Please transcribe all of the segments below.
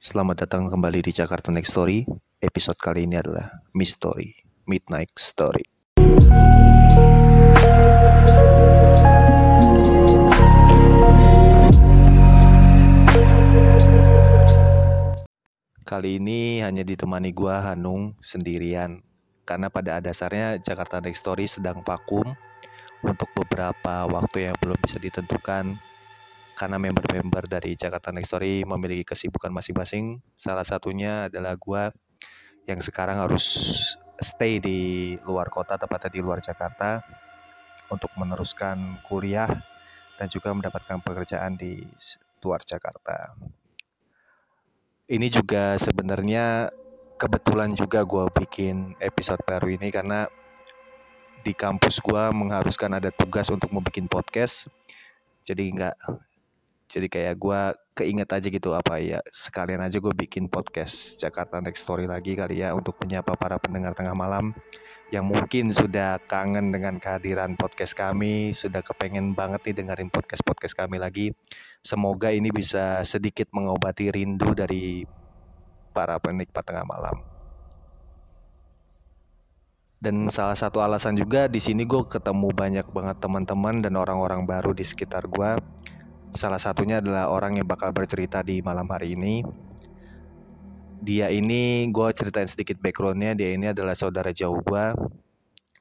Selamat datang kembali di Jakarta Next Story. Episode kali ini adalah Mystery, Midnight Story. Kali ini hanya ditemani gua Hanung sendirian karena pada dasarnya Jakarta Next Story sedang vakum untuk beberapa waktu yang belum bisa ditentukan karena member-member dari Jakarta Next Story memiliki kesibukan masing-masing. Salah satunya adalah gua yang sekarang harus stay di luar kota, tepatnya di luar Jakarta untuk meneruskan kuliah dan juga mendapatkan pekerjaan di luar Jakarta. Ini juga sebenarnya kebetulan juga gue bikin episode baru ini karena di kampus gue mengharuskan ada tugas untuk membuat podcast. Jadi nggak, jadi kayak gue keinget aja gitu apa ya sekalian aja gue bikin podcast Jakarta Next Story lagi kali ya untuk menyapa para pendengar tengah malam yang mungkin sudah kangen dengan kehadiran podcast kami, sudah kepengen banget nih dengerin podcast-podcast kami lagi. Semoga ini bisa sedikit mengobati rindu dari para penikmat tengah malam. Dan salah satu alasan juga di sini gue ketemu banyak banget teman-teman dan orang-orang baru di sekitar gue. Salah satunya adalah orang yang bakal bercerita di malam hari ini. Dia ini gue ceritain sedikit backgroundnya. Dia ini adalah saudara jauh gue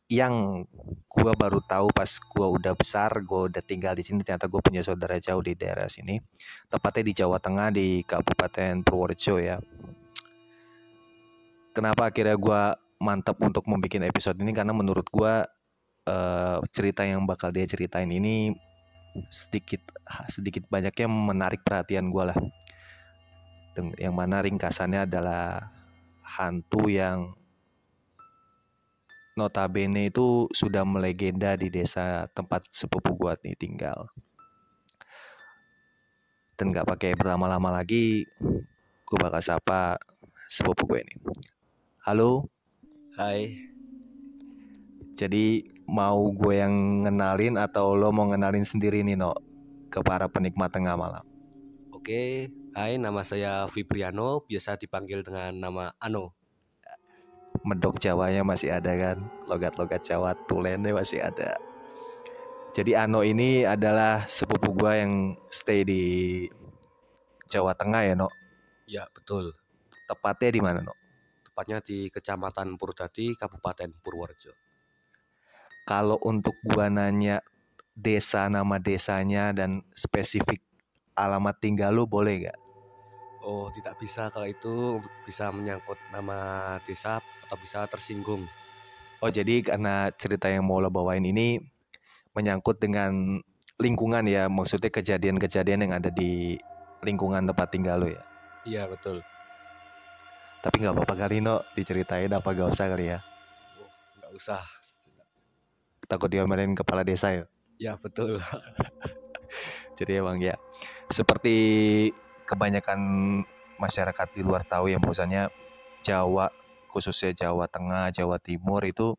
yang gue baru tahu pas gue udah besar, gue udah tinggal di sini. Ternyata gue punya saudara jauh di daerah sini, tepatnya di Jawa Tengah di Kabupaten Purworejo ya. Kenapa akhirnya gue mantap untuk membuat episode ini karena menurut gue uh, cerita yang bakal dia ceritain ini sedikit sedikit banyaknya menarik perhatian gue lah yang mana ringkasannya adalah hantu yang notabene itu sudah melegenda di desa tempat sepupu gua nih tinggal. Dan gak pakai berlama-lama lagi, gue bakal sapa sepupu gue ini. Halo. Hai. Jadi mau gue yang ngenalin atau lo mau ngenalin sendiri nih no ke para penikmat tengah malam? Oke, Hai, nama saya Fibriano, biasa dipanggil dengan nama Ano. Medok Jawanya masih ada kan, logat-logat Jawa tulennya masih ada. Jadi Ano ini adalah sepupu gua yang stay di Jawa Tengah ya, No? Ya, betul. Tepatnya di mana, No? Tepatnya di Kecamatan Purwodadi, Kabupaten Purworejo. Kalau untuk gua nanya desa nama desanya dan spesifik alamat tinggal lu boleh gak? Oh, tidak bisa kalau itu bisa menyangkut nama desa atau bisa tersinggung. Oh, jadi karena cerita yang mau lo bawain ini menyangkut dengan lingkungan ya, maksudnya kejadian-kejadian yang ada di lingkungan tempat tinggal lo ya? Iya, betul. Tapi nggak apa-apa kali no, diceritain apa gak usah kali ya? Oh, nggak usah. Takut diomelin kepala desa ya? Ya, betul. jadi emang ya, seperti kebanyakan masyarakat di luar tahu yang bahwasanya Jawa khususnya Jawa Tengah, Jawa Timur itu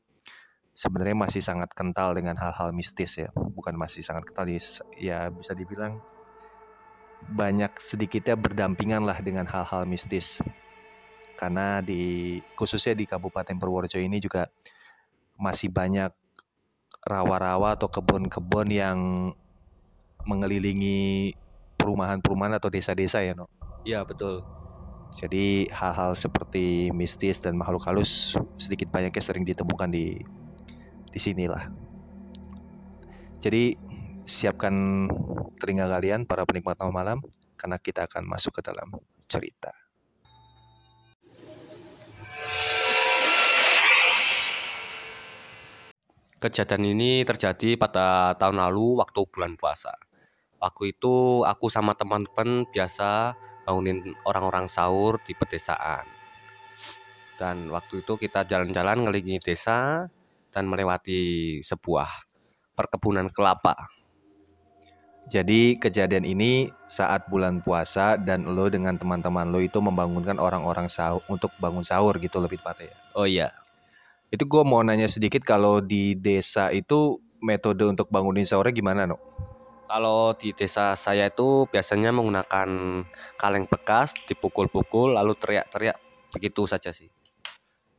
sebenarnya masih sangat kental dengan hal-hal mistis ya. Bukan masih sangat kental ya bisa dibilang banyak sedikitnya berdampingan lah dengan hal-hal mistis. Karena di khususnya di Kabupaten Purworejo ini juga masih banyak rawa-rawa atau kebun-kebun yang mengelilingi perumahan-perumahan atau desa-desa ya, No? Iya, betul. Jadi hal-hal seperti mistis dan makhluk halus sedikit banyaknya sering ditemukan di di sinilah. Jadi siapkan telinga kalian para penikmat malam karena kita akan masuk ke dalam cerita. Kejadian ini terjadi pada tahun lalu waktu bulan puasa. Waktu itu aku sama teman-teman biasa bangunin orang-orang sahur di pedesaan. Dan waktu itu kita jalan-jalan ngelilingi desa dan melewati sebuah perkebunan kelapa. Jadi kejadian ini saat bulan puasa dan lo dengan teman-teman lo itu membangunkan orang-orang sahur untuk bangun sahur gitu lebih tepatnya ya. Oh iya. Itu gue mau nanya sedikit kalau di desa itu metode untuk bangunin sahurnya gimana no? Kalau di desa saya itu biasanya menggunakan kaleng bekas, dipukul-pukul lalu teriak-teriak begitu saja sih.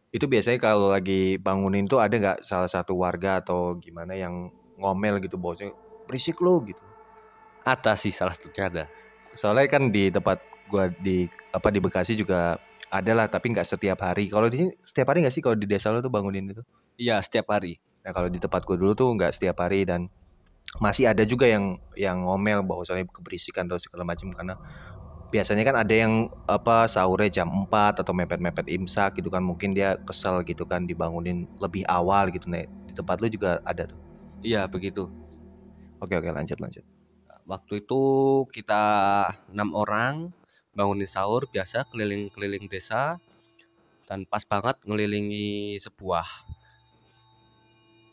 Itu biasanya kalau lagi bangunin tuh ada nggak salah satu warga atau gimana yang ngomel gitu bosnya berisik lo gitu. Ada sih salah satunya ada. Soalnya kan di tempat gua di apa di Bekasi juga ada lah tapi nggak setiap hari. Kalau di sini setiap hari nggak sih kalau di desa lo tuh bangunin itu? Iya, setiap hari. Nah kalau di tempat gua dulu tuh nggak setiap hari dan masih ada juga yang yang ngomel bahwasanya keberisikan atau segala macam karena biasanya kan ada yang apa sahurnya jam 4 atau mepet-mepet imsak gitu kan mungkin dia kesel gitu kan dibangunin lebih awal gitu nih di tempat lu juga ada tuh Iya, begitu. oke oke lanjut lanjut Waktu itu kita enam orang bangunin sahur biasa keliling-keliling desa dan pas banget ngelilingi sebuah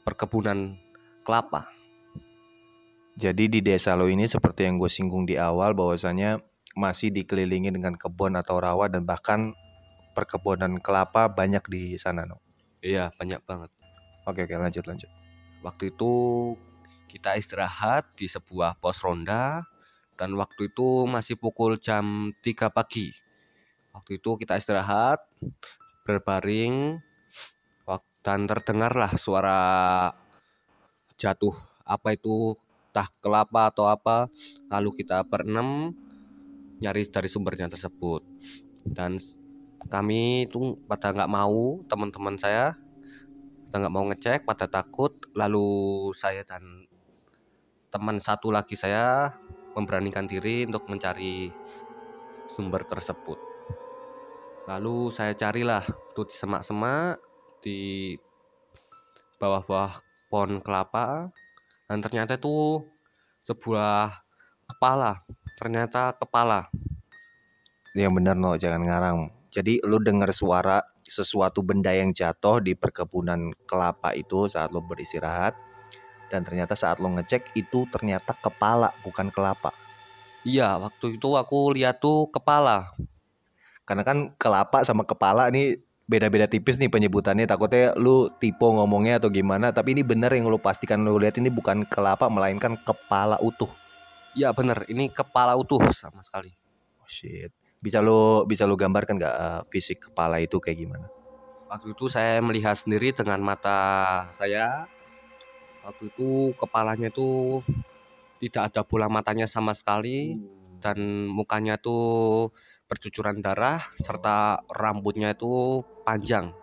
perkebunan kelapa. jadi di desa lo ini seperti yang gue singgung di awal bahwasanya masih dikelilingi dengan kebun atau rawa dan bahkan perkebunan kelapa banyak di sana no Iya, banyak banget. oke oke lanjut lanjut Waktu itu kita istirahat di sebuah pos ronda dan waktu itu masih pukul jam 3 pagi. Waktu itu kita istirahat, berbaring dan terdengarlah suara jatuh apa itu entah kelapa atau apa. Lalu kita berenam nyari dari sumbernya tersebut. Dan kami itu pada nggak mau teman-teman saya kita nggak mau ngecek pada takut lalu saya dan teman satu lagi saya memberanikan diri untuk mencari sumber tersebut. Lalu saya carilah tuh di semak-semak di bawah-bawah pohon kelapa dan ternyata itu sebuah kepala. Ternyata kepala. Yang benar no jangan ngarang. Jadi lu dengar suara sesuatu benda yang jatuh di perkebunan kelapa itu saat lo beristirahat dan ternyata saat lo ngecek itu ternyata kepala bukan kelapa. Iya waktu itu aku lihat tuh kepala. Karena kan kelapa sama kepala nih beda-beda tipis nih penyebutannya. Takutnya lu tipe ngomongnya atau gimana tapi ini bener yang lu pastikan lu lihat ini bukan kelapa melainkan kepala utuh. Iya bener. Ini kepala utuh sama sekali. Oh shit. Bisa lu bisa lu gambarkan nggak eh, fisik kepala itu kayak gimana? Waktu itu saya melihat sendiri dengan mata saya. Waktu itu kepalanya tuh tidak ada bola matanya sama sekali dan mukanya tuh bercucuran darah serta rambutnya itu panjang.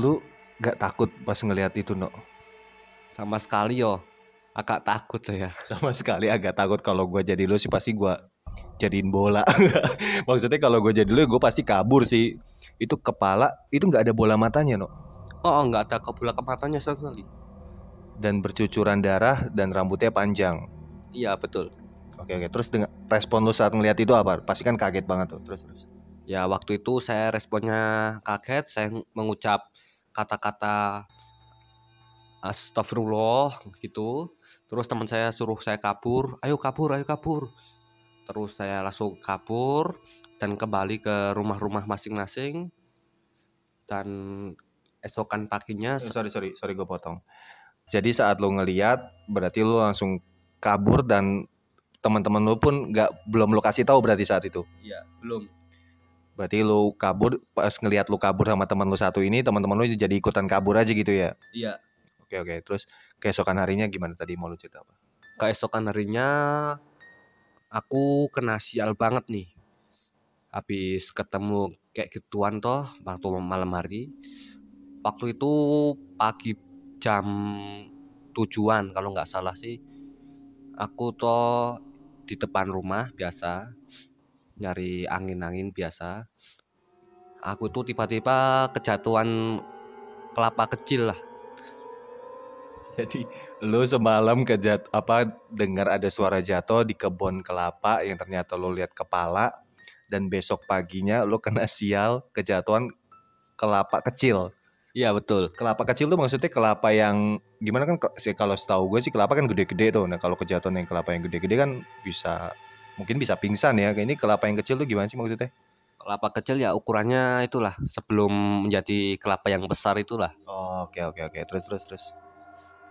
lu nggak takut pas ngelihat itu no Sama sekali yo. Agak takut saya. sama sekali agak takut kalau gue jadi lu sih pasti gue jadiin bola maksudnya kalau gue jadi lu gue pasti kabur sih itu kepala itu nggak ada bola matanya no Oh, oh, nggak ada bola ke matanya sama sekali. dan bercucuran darah dan rambutnya panjang Iya, betul. oke oke terus dengan respon lu saat ngelihat itu apa pasti kan kaget banget tuh terus terus Ya, waktu itu saya responnya kaget, saya mengucap kata-kata astagfirullah gitu. Terus teman saya suruh saya kabur, ayo kabur, ayo kabur. Terus saya langsung kabur dan kembali ke rumah-rumah masing-masing. Dan esokan paginya Eh, sorry sorry sorry gue potong jadi saat lu ngelihat berarti lu langsung kabur dan teman-teman lu pun nggak belum lu kasih tahu berarti saat itu ya belum. berarti lu kabur pas ngelihat lu kabur sama teman lu satu ini teman-teman lu jadi ikutan kabur aja gitu ya Iya. oke oke terus keesokan harinya gimana tadi mau lu cerita apa Keesokan harinya aku kena sial banget nih. Habis ketemu kayak gituan toh waktu malam hari. Waktu itu pagi jam tujuan kalau nggak salah sih. Aku toh di depan rumah biasa nyari angin-angin biasa. Aku tuh tiba-tiba kejatuhan kelapa kecil lah. Jadi lu semalam kejat apa dengar ada suara jatuh di kebun kelapa yang ternyata lu lihat kepala dan besok paginya lu kena sial kejatuhan kelapa kecil. Iya betul. Kelapa kecil tuh maksudnya kelapa yang gimana kan kalau setahu gue sih kelapa kan gede-gede tuh. Nah, kalau kejatuhan yang kelapa yang gede-gede kan bisa mungkin bisa pingsan ya. Ini kelapa yang kecil tuh gimana sih maksudnya? Kelapa kecil ya ukurannya itulah sebelum menjadi kelapa yang besar itulah. Oh, oke oke oke. Terus terus terus.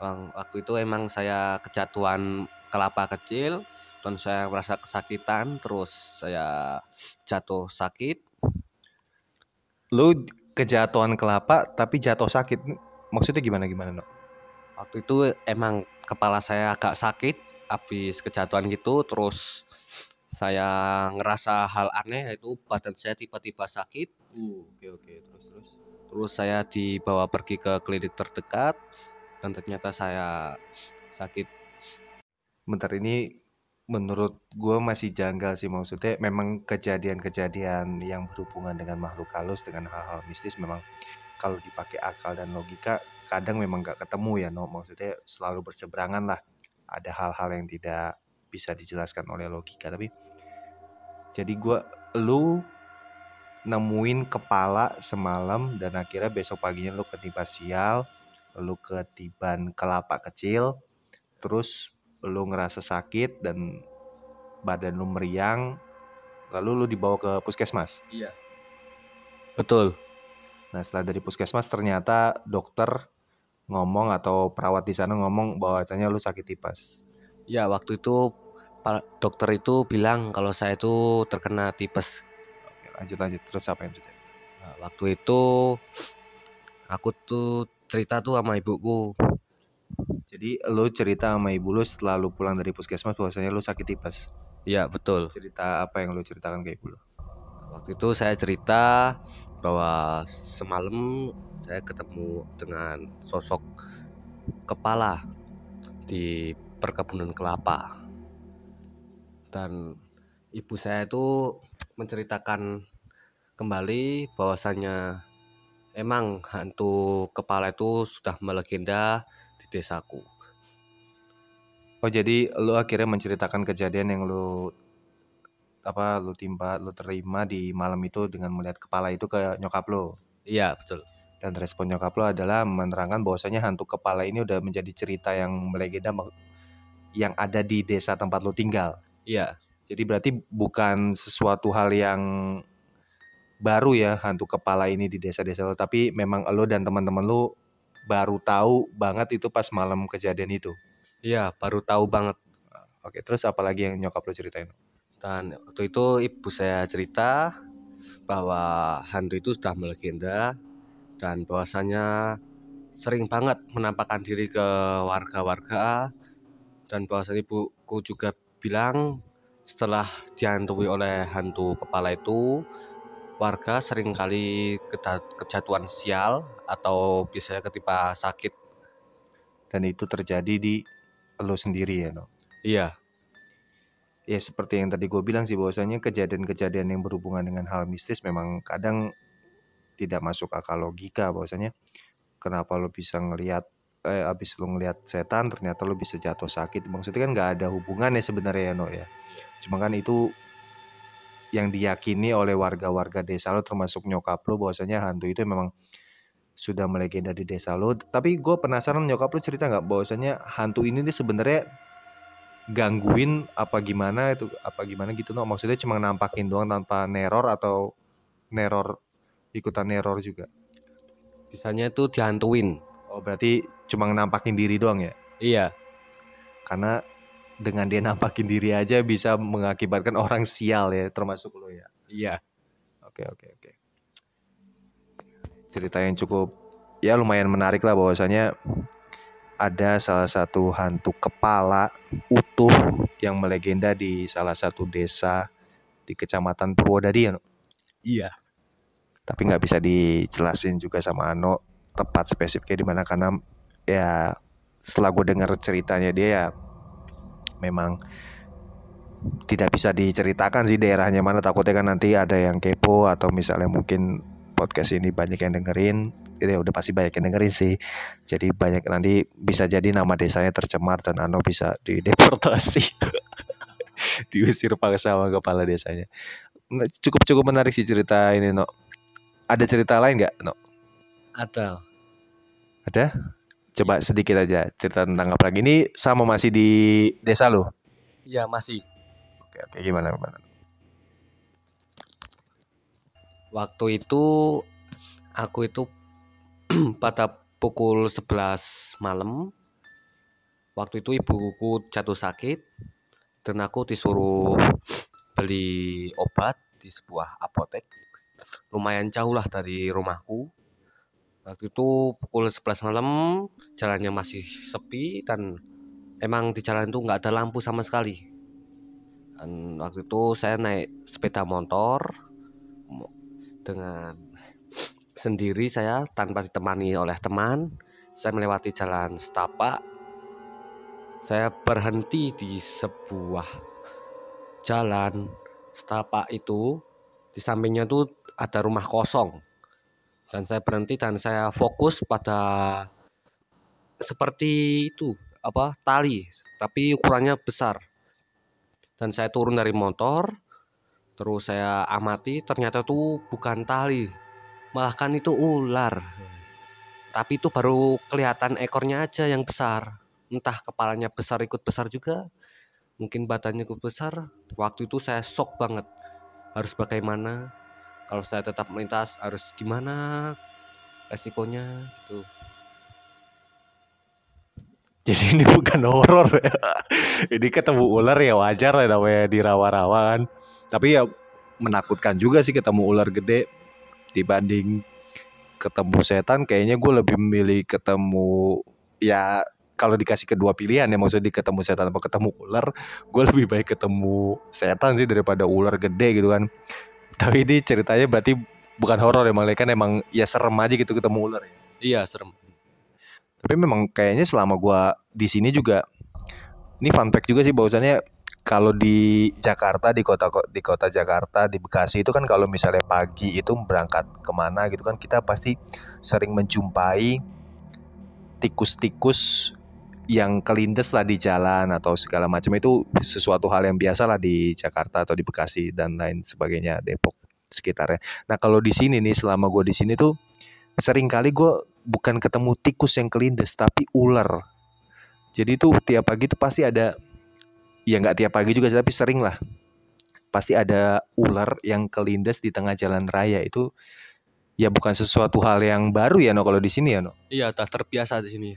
Bang, waktu itu emang saya kejatuhan kelapa kecil dan saya merasa kesakitan terus saya jatuh sakit. Lu kejatuhan kelapa tapi jatuh sakit. Maksudnya gimana gimana, no? Waktu itu emang kepala saya agak sakit habis kejatuhan gitu terus saya ngerasa hal aneh yaitu badan saya tiba-tiba sakit. Uh, oke oke, terus terus. Terus saya dibawa pergi ke klinik terdekat dan ternyata saya sakit. Bentar ini menurut gue masih janggal sih maksudnya. Memang kejadian-kejadian yang berhubungan dengan makhluk halus dengan hal-hal mistis memang kalau dipakai akal dan logika kadang memang gak ketemu ya no maksudnya selalu berseberangan lah. Ada hal-hal yang tidak bisa dijelaskan oleh logika. Tapi jadi gue lu nemuin kepala semalam dan akhirnya besok paginya lu ketiba sial lu ketiban kelapa kecil terus lu ngerasa sakit dan badan lu meriang lalu lu dibawa ke puskesmas Iya. Betul. nah setelah dari puskesmas ternyata dokter ngomong atau perawat di sana ngomong bahwasanya lu sakit tipes Ya, waktu itu dokter itu bilang kalau saya itu terkena tipes. Oke, lanjut lanjut terus apa yang terjadi Nah, waktu itu aku tuh cerita tuh sama ibuku. Jadi lu cerita sama ibu lu setelah lu pulang dari puskesmas bahwasanya lu sakit tipes Iya, betul. cerita apa yang lu ceritakan ke ibu lu Waktu itu saya cerita bahwa semalam saya ketemu dengan sosok kepala di perkebunan kelapa. Dan ibu saya itu menceritakan kembali bahwasannya emang hantu kepala itu sudah melegenda desaku. oh jadi lu akhirnya menceritakan kejadian yang lu apa lu timpa lu terima di malam itu dengan melihat kepala itu ke nyokap lu Iya, betul. dan respon nyokap lo adalah menerangkan bahwasanya hantu kepala ini udah menjadi cerita yang melegenda yang ada di desa tempat lo tinggal. Iya, Jadi berarti bukan sesuatu hal yang baru ya hantu kepala ini di desa-desa lo, tapi memang lo dan teman-teman lo baru tahu banget itu pas malam kejadian itu. iya baru tahu banget. Oke, terus apa lagi yang nyokap lo ceritain? Dan waktu itu ibu saya cerita bahwa hantu itu sudah melegenda dan bahwasanya sering banget menampakkan diri ke warga-warga dan bahwasanya ibuku juga bilang setelah dihantui oleh hantu kepala itu warga sering kali kejatuhan sial atau biasanya ketimpa sakit. Dan itu terjadi di lo sendiri ya, no? Iya, ya seperti yang tadi gue bilang sih bahwasanya kejadian-kejadian yang berhubungan dengan hal mistis memang kadang tidak masuk akal logika bahwasanya kenapa lo bisa ngelihat eh abis lo ngelihat setan ternyata lo bisa jatuh sakit maksudnya kan nggak ada hubungannya sebenarnya ya no ya cuma kan itu yang diyakini oleh warga-warga desa lo termasuk nyokap lo bahwasanya hantu itu memang sudah melegenda di desa lo. Tapi gue penasaran nyokap lo cerita nggak bahwasanya hantu ini nih sebenarnya gangguin apa gimana itu apa gimana gitu no maksudnya cuma nampakin doang tanpa neror atau neror ikutan neror juga? Bisanya itu dihantuin. oh berarti cuma nampakin diri doang ya? Iya, karena dengan dia nampakin diri aja bisa mengakibatkan orang sial ya termasuk lo ya iya. oke oke oke cerita yang cukup ya lumayan menarik lah bahwasanya ada salah satu hantu kepala utuh yang melegenda di salah satu desa di kecamatan Purwodadi ya, No? Iya. tapi nggak bisa dijelasin juga sama Ano tepat spesifiknya di mana karena ya setelah gue dengar ceritanya dia ya memang tidak bisa diceritakan sih daerahnya mana. Takutnya kan nanti ada yang kepo atau misalnya mungkin podcast ini banyak yang dengerin. Ya udah pasti banyak yang dengerin sih. Jadi banyak nanti bisa jadi nama desanya tercemar dan Ano bisa dideportasi. Diusir paksa sama kepala desanya. Cukup cukup menarik sih cerita ini no ada cerita lain nggak no Ada. ada coba sedikit aja cerita tentang apa lagi ini sama masih di desa lo Iya, masih. oke oke gimana gimana Waktu itu aku itu pada pukul 11 malam Waktu itu ibuku jatuh sakit dan aku disuruh beli obat di sebuah apotek. Lumayan jauh lah dari rumahku. Waktu itu pukul 11 malam, jalannya masih sepi dan emang di jalan itu nggak ada lampu sama sekali. Dan waktu itu saya naik sepeda motor dengan sendiri saya tanpa ditemani oleh teman. Saya melewati jalan setapak saya berhenti di sebuah jalan setapak itu di sampingnya tuh ada rumah kosong dan saya berhenti dan saya fokus pada seperti itu apa tali tapi ukurannya besar. Dan saya turun dari motor terus saya amati ternyata tuh bukan tali malah kan itu ular. Tapi itu baru kelihatan ekornya aja yang besar. Entah kepalanya besar ikut besar juga mungkin badannya ikut besar. Waktu itu saya shock banget harus bagaimana kalau saya tetap melintas harus gimana resikonya tuh Jadi ini bukan horor ya. ini ketemu ular ya wajar lah namanya di rawa-rawa kan. Tapi ya menakutkan juga sih ketemu ular gede dibanding ketemu setan kayaknya gue lebih memilih ketemu ya kalau dikasih kedua pilihan ya maksudnya ketemu setan apa ketemu ular gue lebih baik ketemu setan sih daripada ular gede gitu kan tapi ini ceritanya berarti bukan horor emang kan emang ya serem aja gitu ketemu ular ya. Iya serem. Tapi memang kayaknya selama gue di sini juga ini fun fact juga sih bahwasannya kalau di Jakarta di kota di kota Jakarta di Bekasi itu kan kalau misalnya pagi itu berangkat ke mana gitu kan kita pasti sering menjumpai tikus-tikus yang kelindes lah di jalan atau segala macam itu sesuatu hal yang biasa lah di Jakarta atau di Bekasi dan lain sebagainya Depok sekitarnya. Nah kalau di sini nih selama gue di sini tuh sering kali gue bukan ketemu tikus yang kelindes tapi ular. Jadi tuh tiap pagi tuh pasti ada ya nggak tiap pagi juga tapi sering lah pasti ada ular yang kelindes di tengah jalan raya itu ya bukan sesuatu hal yang baru ya no kalau di sini ya no. iya tak terbiasa di sini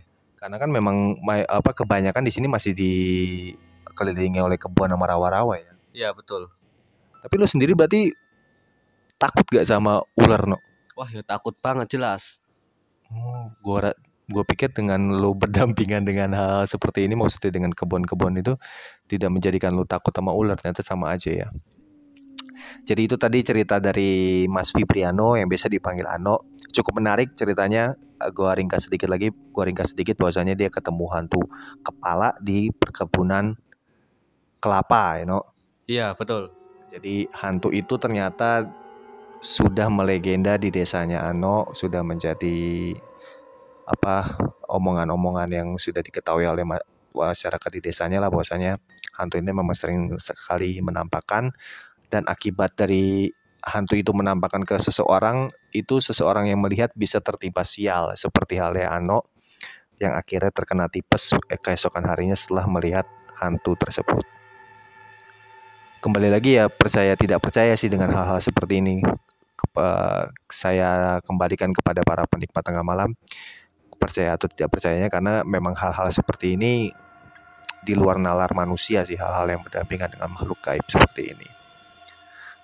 karena kan memang apa kebanyakan di sini masih dikelilingi oleh kebun sama rawa-rawa ya. Iya betul. Tapi lu sendiri berarti takut gak sama ular no? Wah ya takut banget jelas. Oh, gua gue pikir dengan lu berdampingan dengan hal seperti ini maksudnya dengan kebun-kebun itu tidak menjadikan lu takut sama ular ternyata sama aja ya. Jadi itu tadi cerita dari Mas Fibriano yang biasa dipanggil Ano. Cukup menarik ceritanya. Eh, gua ringkas sedikit lagi, gua ringkas sedikit bahwasanya dia ketemu hantu kepala di perkebunan kelapa, you know. Iya, betul. Jadi hantu itu ternyata sudah melegenda di desanya Ano, sudah menjadi apa omongan-omongan yang sudah diketahui oleh masyarakat di desanya lah bahwasanya hantu ini memang sering sekali menampakkan dan akibat dari hantu itu menampakkan ke seseorang itu seseorang yang melihat bisa tertimpa sial seperti halnya Ano yang akhirnya terkena tipes eh, keesokan harinya setelah melihat hantu tersebut. Kembali lagi ya percaya tidak percaya sih dengan hal-hal seperti ini. saya kembalikan kepada para penikmat tengah malam percaya atau tidak percayanya karena memang hal-hal seperti ini di luar nalar manusia sih hal-hal yang berdampingan dengan makhluk gaib seperti ini.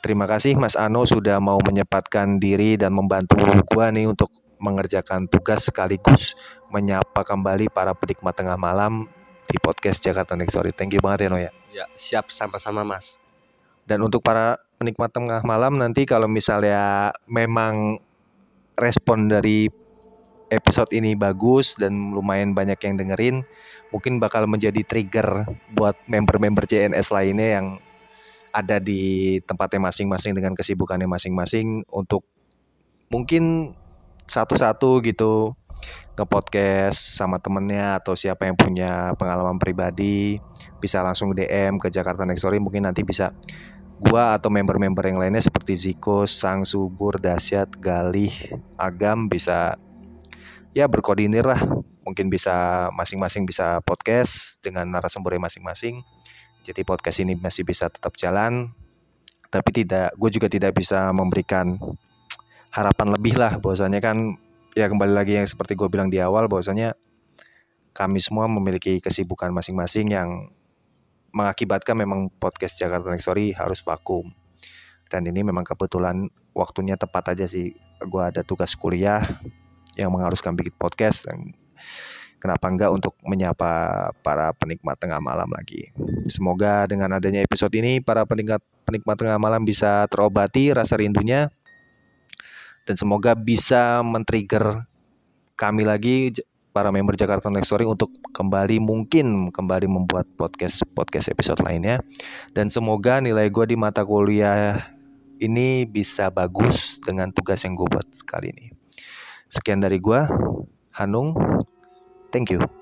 Terima kasih Mas Ano sudah mau menyempatkan diri dan membantu gua nih untuk mengerjakan tugas sekaligus menyapa kembali para penikmat tengah malam di podcast Jakarta Next Story. Thank you banget ya No ya. Ya, siap sama-sama Mas. Dan untuk para penikmat tengah malam nanti kalau misalnya memang respon dari episode ini bagus dan lumayan banyak yang dengerin, mungkin bakal menjadi trigger buat member-member CNS lainnya yang ada di tempatnya masing-masing dengan kesibukannya masing-masing untuk mungkin satu-satu gitu nge-podcast sama temennya atau siapa yang punya pengalaman pribadi bisa langsung DM ke Jakarta Next Story. Mungkin nanti bisa gua atau member-member yang lainnya seperti Ziko, Sang Subur, Dasyat, Galih, Agam bisa ya berkoordinir lah. Mungkin bisa masing-masing bisa podcast dengan narasumbernya masing-masing jadi podcast ini masih bisa tetap jalan, tapi tidak, gue juga tidak bisa memberikan harapan lebih lah. Bahwasanya kan ya kembali lagi yang seperti gue bilang di awal, bahwasanya kami semua memiliki kesibukan masing-masing yang mengakibatkan memang podcast Jakarta Next Story harus vakum. Dan ini memang kebetulan waktunya tepat aja sih. Gue ada tugas kuliah yang mengharuskan bikin podcast. Dan kenapa enggak untuk menyapa para penikmat tengah malam lagi. Semoga dengan adanya episode ini para penikmat penikmat tengah malam bisa terobati rasa rindunya dan semoga bisa men-trigger kami lagi para member Jakarta Next Story untuk kembali mungkin kembali membuat podcast podcast episode lainnya dan semoga nilai gue di mata kuliah ini bisa bagus dengan tugas yang gue buat kali ini. Sekian dari gue, Hanung. Thank you.